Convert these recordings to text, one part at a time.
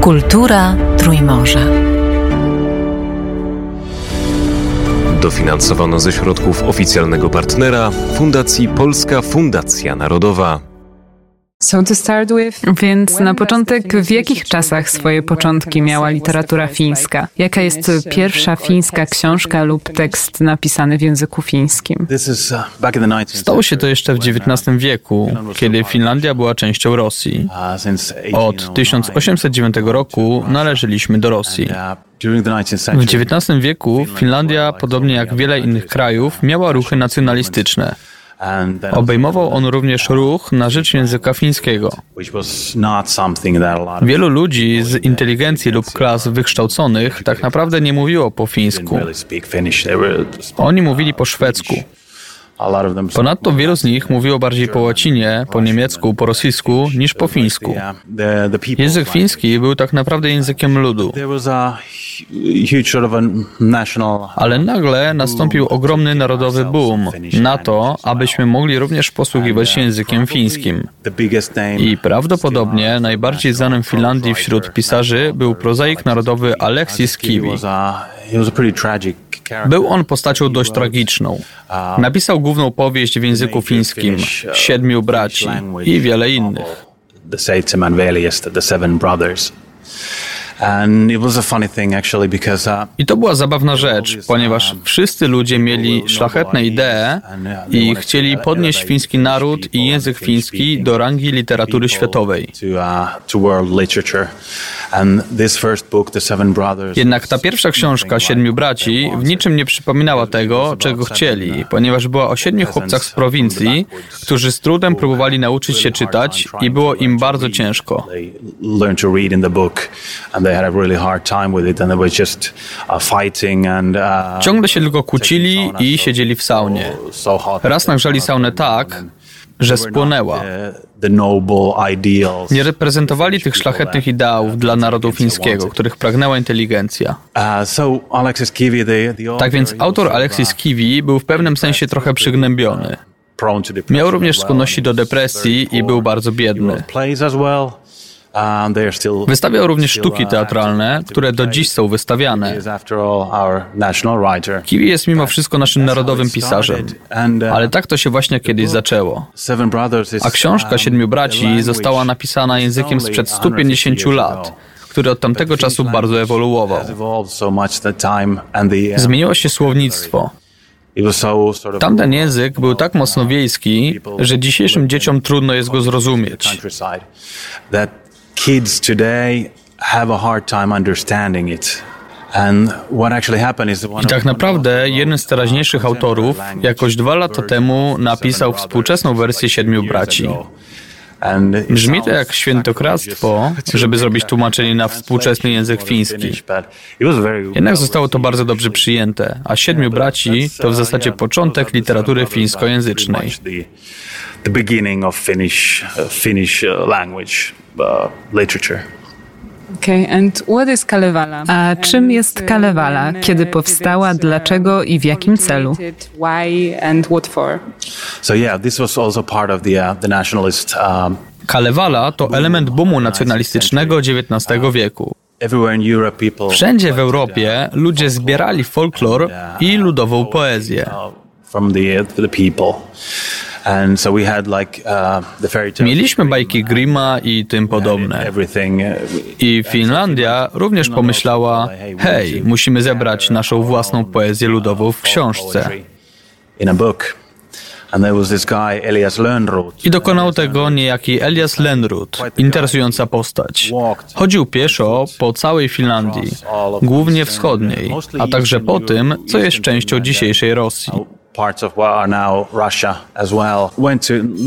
Kultura Trójmorza. Dofinansowano ze środków oficjalnego partnera Fundacji Polska Fundacja Narodowa. Więc na początek, w jakich czasach swoje początki miała literatura fińska? Jaka jest pierwsza fińska książka lub tekst napisany w języku fińskim? Stało się to jeszcze w XIX wieku, kiedy Finlandia była częścią Rosji. Od 1809 roku należeliśmy do Rosji. W XIX wieku Finlandia, podobnie jak wiele innych krajów, miała ruchy nacjonalistyczne. Obejmował on również ruch na rzecz języka fińskiego. Wielu ludzi z inteligencji lub klas wykształconych tak naprawdę nie mówiło po fińsku. Oni mówili po szwedzku. Ponadto wielu z nich mówiło bardziej po łacinie, po niemiecku, po rosyjsku niż po fińsku. Język fiński był tak naprawdę językiem ludu. Ale nagle nastąpił ogromny narodowy boom na to, abyśmy mogli również posługiwać się językiem fińskim. I prawdopodobnie najbardziej znanym w Finlandii wśród pisarzy był prozaik narodowy Aleksis Kivi. Był on postacią dość tragiczną. Napisał główną powieść w języku fińskim, Siedmiu braci i wiele innych. I to była zabawna rzecz, ponieważ wszyscy ludzie mieli szlachetne idee i chcieli podnieść fiński naród i język fiński do rangi literatury światowej. Jednak ta pierwsza książka Siedmiu Braci w niczym nie przypominała tego, czego chcieli, ponieważ była o siedmiu chłopcach z prowincji, którzy z trudem próbowali nauczyć się czytać i było im bardzo ciężko. Ciągle się tylko kłócili i siedzieli w saunie. Raz nagrzali saunę tak, że spłonęła. Nie reprezentowali tych szlachetnych ideałów dla narodu fińskiego, których pragnęła inteligencja. Tak więc autor Alexis Kiwi był w pewnym sensie trochę przygnębiony. Miał również skłonności do depresji i był bardzo biedny. Wystawiał również sztuki teatralne, które do dziś są wystawiane. Kiwi jest mimo wszystko naszym narodowym pisarzem, ale tak to się właśnie kiedyś zaczęło. A książka Siedmiu Braci została napisana językiem sprzed 150 lat który od tamtego czasu bardzo ewoluował. Zmieniło się słownictwo. Tamten język był tak mocno wiejski, że dzisiejszym dzieciom trudno jest go zrozumieć kids today have a hard time understanding it. I tak naprawdę jeden z teraźniejszych autorów jakoś dwa lata temu napisał współczesną wersję Siedmiu Braci. Brzmi to jak świętokradztwo, żeby zrobić tłumaczenie na współczesny język fiński. Jednak zostało to bardzo dobrze przyjęte, a Siedmiu Braci to w zasadzie początek literatury fińskojęzycznej. The beginning of Finnish, uh, Finnish uh, language uh, literature. Okay, and what is Kalevala? A czym jest Kalevala? Kiedy powstała, dlaczego i w jakim celu? Why and what for? So yeah, this was also part of the, uh, the nationalist um, Kalevala to element boomu nacjonalistycznego XIX wieku. Wszędzie w Europie ludzie zbierali folklor i ludową poezję. Uh, Mieliśmy bajki Grima i tym podobne. Uh, I Finlandia również pomyślała, hej, musimy zebrać naszą własną poezję ludową w książce. I dokonał tego niejaki Elias Lönnrot, interesująca postać. Chodził pieszo po całej Finlandii, głównie wschodniej, a także po tym, co jest częścią dzisiejszej Rosji.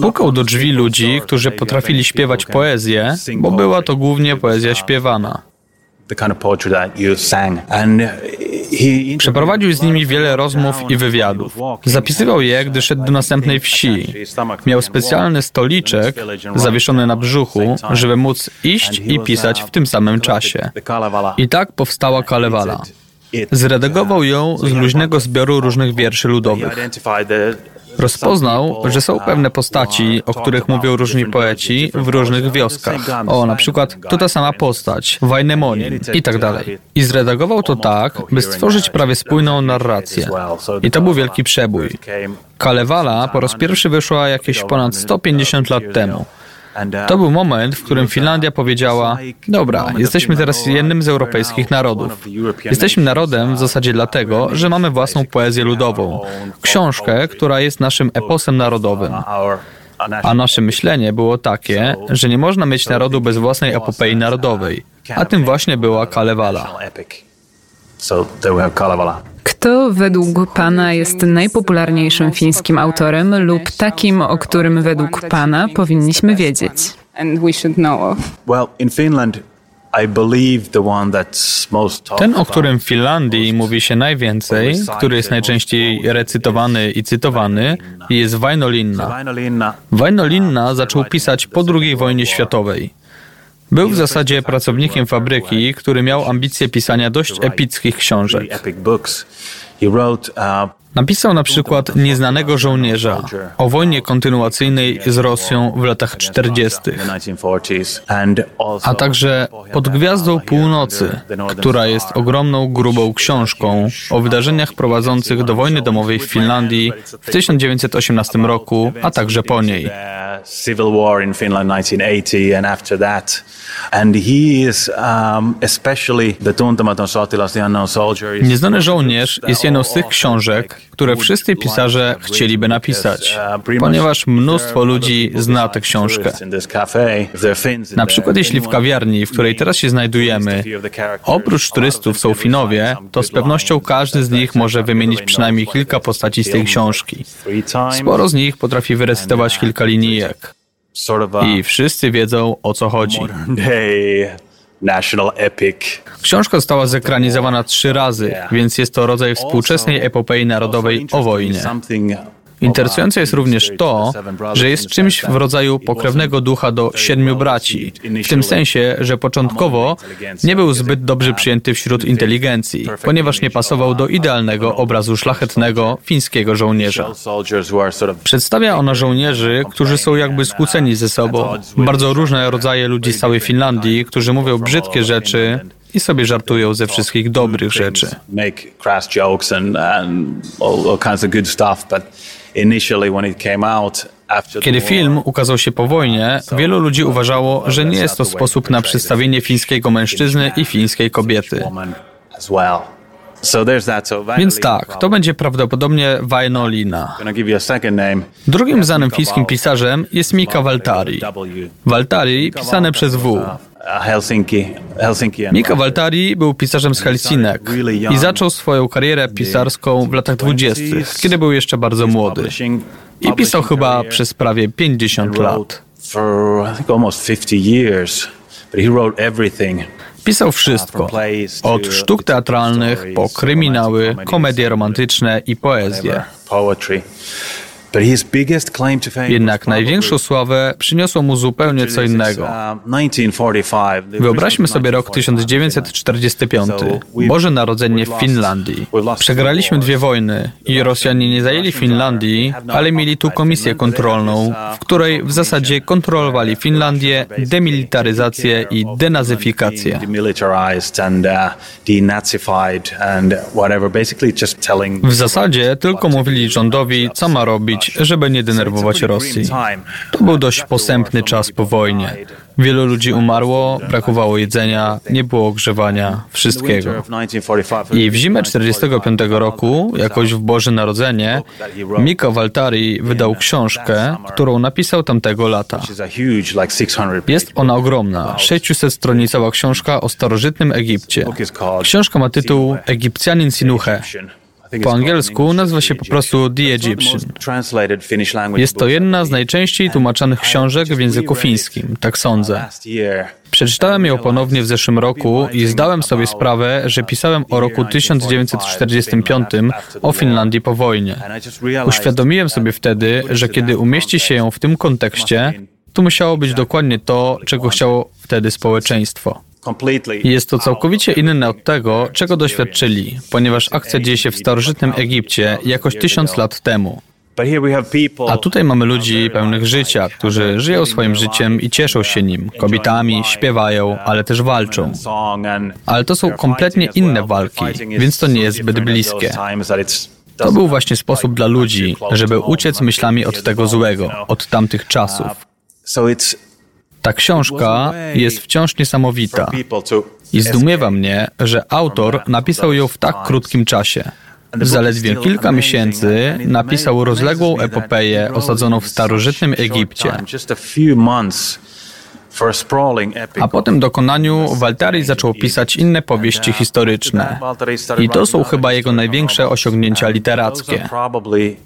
Pukał do drzwi ludzi, którzy potrafili śpiewać poezję, bo była to głównie poezja śpiewana. Przeprowadził z nimi wiele rozmów i wywiadów. Zapisywał je, gdy szedł do następnej wsi. Miał specjalny stoliczek zawieszony na brzuchu, żeby móc iść i pisać w tym samym czasie. I tak powstała Kalevala. Zredagował ją z luźnego zbioru różnych wierszy ludowych. Rozpoznał, że są pewne postaci, o których mówią różni poeci w różnych wioskach. O, na przykład to ta sama postać, Wajnemonin i tak dalej. I zredagował to tak, by stworzyć prawie spójną narrację. I to był wielki przebój. Kalevala po raz pierwszy wyszła jakieś ponad 150 lat temu. To był moment, w którym Finlandia powiedziała: Dobra, jesteśmy teraz jednym z europejskich narodów. Jesteśmy narodem w zasadzie dlatego, że mamy własną poezję ludową, książkę, która jest naszym eposem narodowym. A nasze myślenie było takie, że nie można mieć narodu bez własnej epopei narodowej. A tym właśnie była Kalevala. Kto według Pana jest najpopularniejszym fińskim autorem lub takim, o którym według Pana powinniśmy wiedzieć? Ten, o którym w Finlandii mówi się najwięcej, który jest najczęściej recytowany i cytowany, jest Wainolinna. Wainolinna zaczął pisać po II wojnie światowej. Był w zasadzie pracownikiem fabryki, który miał ambicje pisania dość epickich książek. Napisał na przykład Nieznanego żołnierza o wojnie kontynuacyjnej z Rosją w latach 40., a także Pod Gwiazdą Północy, która jest ogromną, grubą książką o wydarzeniach prowadzących do wojny domowej w Finlandii w 1918 roku, a także po niej. Civil War in Finland 1980 and after that. And he is um, especially the Tuntematon sotilas, the unknown soldier. Nieznany żołnierz jest jedną z tych książek, które wszyscy pisarze chcieliby napisać, ponieważ mnóstwo ludzi zna tę książkę. Na przykład jeśli w kawiarni, w której teraz się znajdujemy, oprócz turystów są Finowie, to z pewnością każdy z nich może wymienić przynajmniej kilka postaci z tej książki. Sporo z nich potrafi wyrecytować kilka linijek. I wszyscy wiedzą, o co chodzi. National Epic. Książka została zekranizowana trzy razy, więc jest to rodzaj współczesnej epopei narodowej o wojnie. Interesujące jest również to, że jest czymś w rodzaju pokrewnego ducha do siedmiu braci, w tym sensie, że początkowo nie był zbyt dobrze przyjęty wśród inteligencji, ponieważ nie pasował do idealnego obrazu szlachetnego fińskiego żołnierza. Przedstawia ona żołnierzy, którzy są jakby skłóceni ze sobą. Bardzo różne rodzaje ludzi z całej Finlandii, którzy mówią brzydkie rzeczy, i sobie żartują ze wszystkich dobrych rzeczy. Kiedy film ukazał się po wojnie, wielu ludzi uważało, że nie jest to sposób na przedstawienie fińskiego mężczyzny i fińskiej kobiety. Więc tak, to będzie prawdopodobnie Vainolina. Drugim znanym fińskim pisarzem jest Mika Waltari. Waltari pisane przez W. Helsinki. Helsinki Mika Waltari był pisarzem z Helsinek i zaczął swoją karierę pisarską w latach dwudziestych, kiedy był jeszcze bardzo młody. I pisał chyba przez prawie 50 lat. Pisał wszystko, od sztuk teatralnych po kryminały, komedie romantyczne i poezję. Jednak największą sławę przyniosło mu zupełnie co innego. Uh, Wyobraźmy sobie rok 1945, Boże Narodzenie w Finlandii. Przegraliśmy dwie wojny i Rosjanie nie zajęli Finlandii, ale mieli tu komisję kontrolną, w której w zasadzie kontrolowali Finlandię, demilitaryzację i denazyfikację. W zasadzie tylko mówili rządowi, co ma robić, żeby nie denerwować Rosji. To był dość posępny czas po wojnie. Wielu ludzi umarło, brakowało jedzenia, nie było ogrzewania, wszystkiego. I w zimę 1945 roku, jakoś w Boże Narodzenie, Miko Waltari wydał książkę, którą napisał tamtego lata. Jest ona ogromna, 600-stronicowa książka o starożytnym Egipcie. Książka ma tytuł Egipcjanin Sinuhe. Po angielsku nazywa się po prostu The Egyptian. Jest to jedna z najczęściej tłumaczanych książek w języku fińskim, tak sądzę. Przeczytałem ją ponownie w zeszłym roku i zdałem sobie sprawę, że pisałem o roku 1945 o Finlandii po wojnie. Uświadomiłem sobie wtedy, że kiedy umieści się ją w tym kontekście, to musiało być dokładnie to, czego chciało wtedy społeczeństwo. Jest to całkowicie inne od tego, czego doświadczyli, ponieważ akcja dzieje się w starożytnym Egipcie jakoś tysiąc lat temu. A tutaj mamy ludzi pełnych życia, którzy żyją swoim życiem i cieszą się nim. Kobietami, śpiewają, ale też walczą. Ale to są kompletnie inne walki, więc to nie jest zbyt bliskie. To był właśnie sposób dla ludzi, żeby uciec myślami od tego złego, od tamtych czasów. Ta książka jest wciąż niesamowita i zdumiewa mnie, że autor napisał ją w tak krótkim czasie. W zaledwie kilka miesięcy napisał rozległą epopeję osadzoną w starożytnym Egipcie. A po tym dokonaniu Waltari zaczął pisać inne powieści historyczne. I to są chyba jego największe osiągnięcia literackie.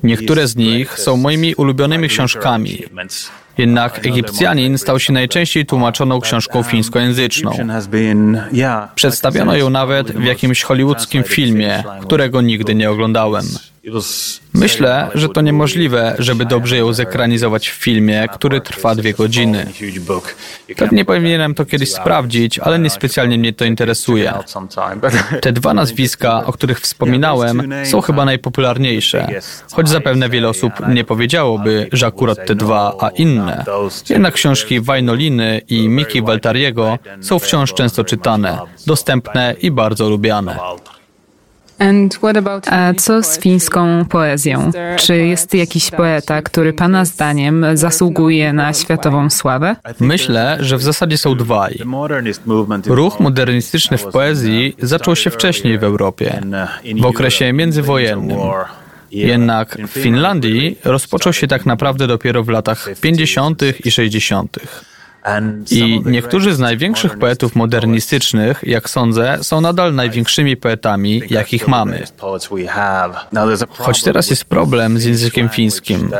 Niektóre z nich są moimi ulubionymi książkami. Jednak Egipcjanin stał się najczęściej tłumaczoną książką fińskojęzyczną. Przedstawiono ją nawet w jakimś hollywoodzkim filmie, którego nigdy nie oglądałem. Myślę, że to niemożliwe, żeby dobrze ją zekranizować w filmie, który trwa dwie godziny. Pewnie powinienem to kiedyś sprawdzić, ale niespecjalnie mnie to interesuje. Te dwa nazwiska, o których wspominałem, są chyba najpopularniejsze, choć zapewne wiele osób nie powiedziałoby, że akurat te dwa, a inne. Jednak książki Wajnoliny i Miki Waltariego są wciąż często czytane, dostępne i bardzo lubiane. A co z fińską poezją? Czy jest jakiś poeta, który Pana zdaniem zasługuje na światową sławę? Myślę, że w zasadzie są dwaj. Ruch modernistyczny w poezji zaczął się wcześniej w Europie, w okresie międzywojennym. Jednak w Finlandii rozpoczął się tak naprawdę dopiero w latach 50. i 60. I niektórzy z największych poetów modernistycznych, jak sądzę, są nadal największymi poetami, jakich mamy. Choć teraz jest problem z językiem fińskim.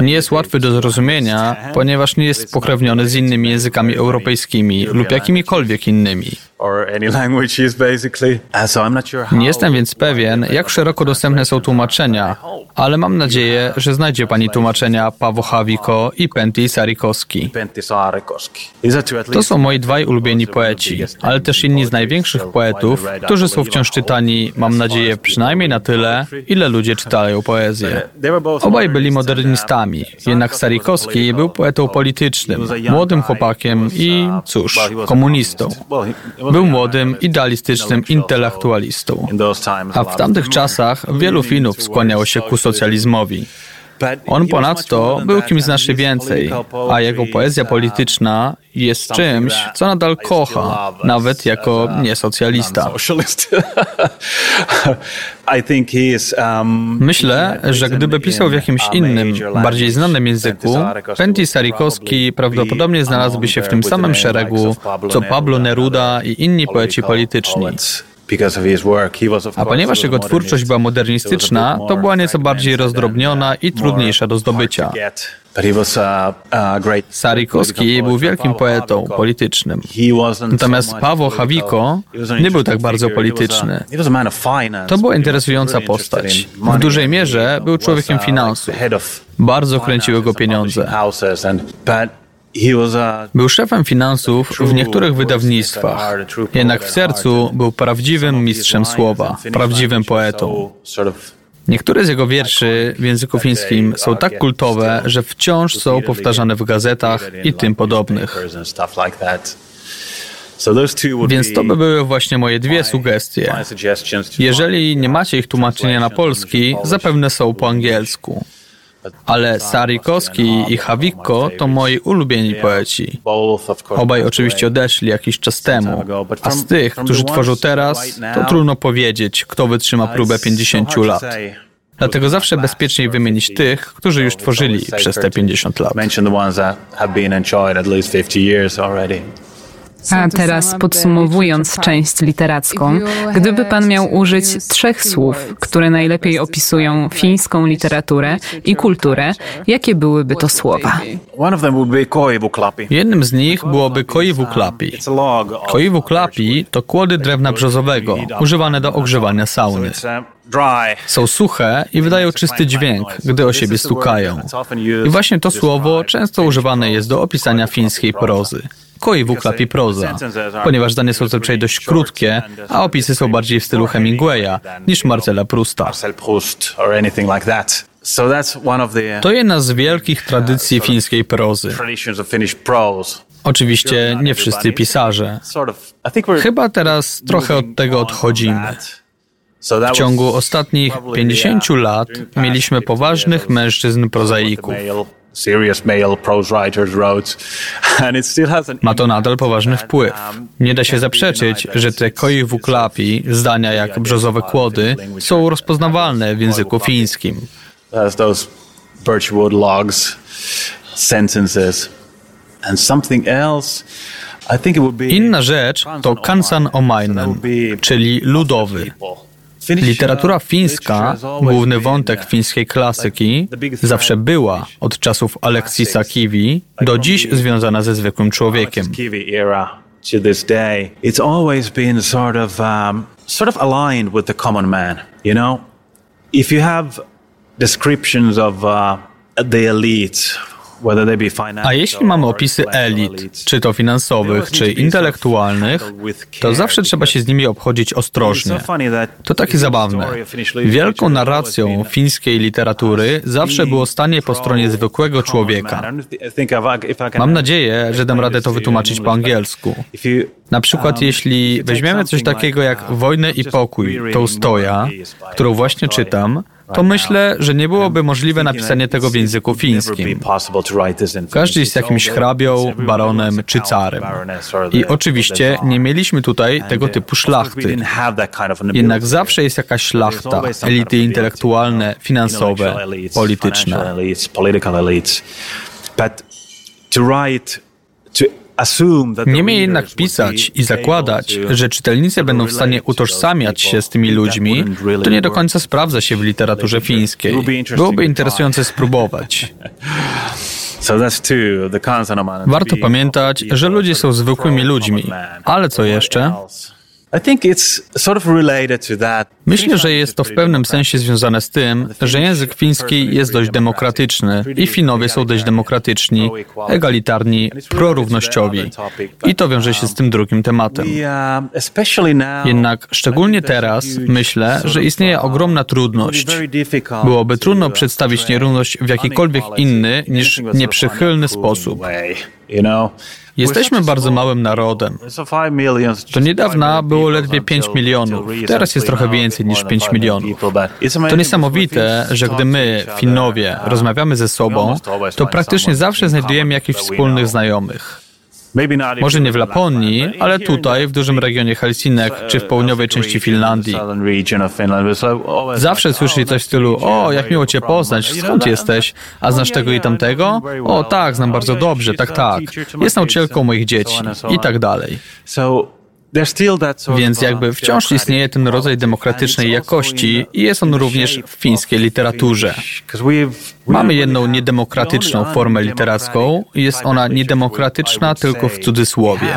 Nie jest łatwy do zrozumienia, ponieważ nie jest spokrewniony z innymi językami europejskimi lub jakimikolwiek innymi. Nie jestem więc pewien, jak szeroko dostępne są tłumaczenia, ale mam nadzieję, że znajdzie Pani tłumaczenia Pawo Hawiko i Pentti Sarikoski. To są moi dwaj ulubieni poeci, ale też inni z największych poetów, którzy są wciąż czytani, mam nadzieję, przynajmniej na tyle, ile ludzie czytają poezję. Obaj byli modernistami, jednak Sarikowski był poetą politycznym, młodym chłopakiem i, cóż, komunistą. Był młodym, idealistycznym intelektualistą. A w tamtych czasach wielu Finów skłaniało się ku socjalizmowi. On ponadto był kimś znacznie więcej, a jego poezja polityczna jest czymś, co nadal kocha, nawet jako niesocjalista. Myślę, że gdyby pisał w jakimś innym, bardziej znanym języku, Pentti Sarikowski prawdopodobnie znalazłby się w tym samym szeregu, co Pablo Neruda i inni poeci polityczni. A ponieważ jego twórczość była modernistyczna, to była nieco bardziej rozdrobniona i trudniejsza do zdobycia. Sarikowski był wielkim poetą politycznym. Natomiast Paweł Hawiko nie był tak bardzo polityczny. To była interesująca postać. W dużej mierze był człowiekiem finansów. Bardzo kręciły go pieniądze. Był szefem finansów w niektórych wydawnictwach, jednak w sercu był prawdziwym mistrzem słowa, prawdziwym poetą. Niektóre z jego wierszy w języku fińskim są tak kultowe, że wciąż są powtarzane w gazetach i tym podobnych. Więc to by były właśnie moje dwie sugestie. Jeżeli nie macie ich tłumaczenia na polski, zapewne są po angielsku. Ale Sarikowski i Hawikko to moi ulubieni poeci. Obaj oczywiście odeszli jakiś czas temu, a z tych, którzy tworzą teraz, to trudno powiedzieć, kto wytrzyma próbę 50 lat. Dlatego zawsze bezpieczniej wymienić tych, którzy już tworzyli przez te 50 lat. A teraz podsumowując część literacką, gdyby pan miał użyć trzech słów, które najlepiej opisują fińską literaturę i kulturę, jakie byłyby to słowa? Jednym z nich byłoby koivuklapi. Koivuklapi to kłody drewna brzozowego, używane do ogrzewania sauny. Są suche i wydają czysty dźwięk, gdy o siebie stukają. I właśnie to słowo często używane jest do opisania fińskiej prozy koiwu klapi proza, ponieważ zdania są zazwyczaj dość krótkie, a opisy są bardziej w stylu Hemingwaya niż Marcela Prusta. To jedna z wielkich tradycji fińskiej prozy. Oczywiście nie wszyscy pisarze. Chyba teraz trochę od tego odchodzimy. W ciągu ostatnich 50 lat mieliśmy poważnych mężczyzn prozaików. Ma to nadal poważny wpływ. Nie da się zaprzeczyć, że te koi wuklapi, zdania jak brzozowe kłody, są rozpoznawalne w języku fińskim. birchwood logs, sentences, and something else Inna rzecz to kansan omainen, czyli ludowy. Literatura fińska, główny wątek fińskiej klasyki, zawsze była od czasów Aleksisa Kiwi do dziś związana ze zwykłym człowiekiem. Descriptions of uh, the elite a jeśli mamy opisy elit, czy to finansowych, czy intelektualnych, to zawsze trzeba się z nimi obchodzić ostrożnie. To takie zabawne. Wielką narracją fińskiej literatury zawsze było stanie po stronie zwykłego człowieka. Mam nadzieję, że dam radę to wytłumaczyć po angielsku. Na przykład jeśli weźmiemy coś takiego jak Wojnę i pokój Tolstoja, którą właśnie czytam, to myślę, że nie byłoby możliwe napisanie tego w języku fińskim. Każdy jest jakimś hrabią, baronem czy carem. I oczywiście nie mieliśmy tutaj tego typu szlachty. Jednak zawsze jest jakaś szlachta, elity intelektualne, finansowe, polityczne. To write, to Niemniej jednak pisać i zakładać, że czytelnicy będą w stanie utożsamiać się z tymi ludźmi, to nie do końca sprawdza się w literaturze fińskiej. Byłoby interesujące spróbować. Warto pamiętać, że ludzie są zwykłymi ludźmi. Ale co jeszcze? Myślę, że jest to w pewnym sensie związane z tym, że język fiński jest dość demokratyczny i Finowie są dość demokratyczni, egalitarni, prorównościowi. I to wiąże się z tym drugim tematem. Jednak szczególnie teraz myślę, że istnieje ogromna trudność. Byłoby trudno przedstawić nierówność w jakikolwiek inny niż nieprzychylny sposób. Jesteśmy bardzo małym narodem. Do niedawna było ledwie 5 milionów, teraz jest trochę więcej niż 5 milionów. To niesamowite, że gdy my, Finowie, rozmawiamy ze sobą, to praktycznie zawsze znajdujemy jakichś wspólnych znajomych. Może nie w Laponii, ale tutaj, w dużym regionie Helsinek, czy w południowej części Finlandii. Zawsze słyszy coś w stylu, o, jak miło Cię poznać, skąd jesteś? A znasz tego i tamtego? O, tak, znam bardzo dobrze, tak, tak. Jest nauczycielką moich dzieci i tak dalej. Więc jakby wciąż istnieje ten rodzaj demokratycznej jakości i jest on również w fińskiej literaturze. Mamy jedną niedemokratyczną formę literacką jest ona niedemokratyczna tylko w cudzysłowie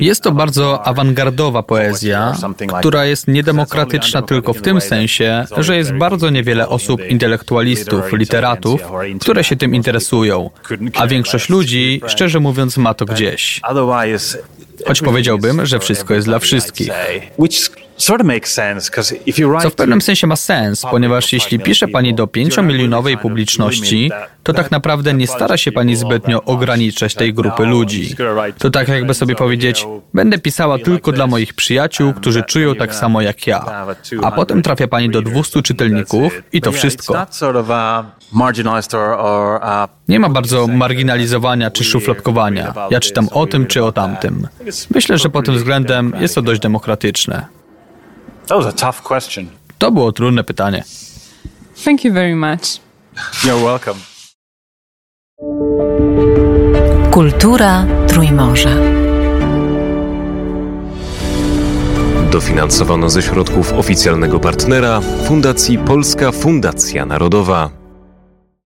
jest to bardzo awangardowa poezja, która jest niedemokratyczna tylko w tym sensie, że jest bardzo niewiele osób intelektualistów, literatów, które się tym interesują, a większość ludzi, szczerze mówiąc, ma to gdzieś. Choć powiedziałbym, że wszystko jest dla wszystkich. Co w pewnym sensie ma sens, ponieważ jeśli pisze pani do pięciomilionowej publiczności, to tak naprawdę nie stara się pani zbytnio ograniczać tej grupy ludzi. To tak jakby sobie powiedzieć, będę pisała tylko dla moich przyjaciół, którzy czują tak samo jak ja. A potem trafia pani do 200 czytelników i to wszystko. Nie ma bardzo marginalizowania czy szufladkowania. Ja czytam o tym czy o tamtym. Myślę, że pod tym względem jest to dość demokratyczne. To było trudne pytanie. Thank you very much. You're welcome. Kultura Trójmorza. Dofinansowano ze środków oficjalnego partnera Fundacji Polska Fundacja Narodowa.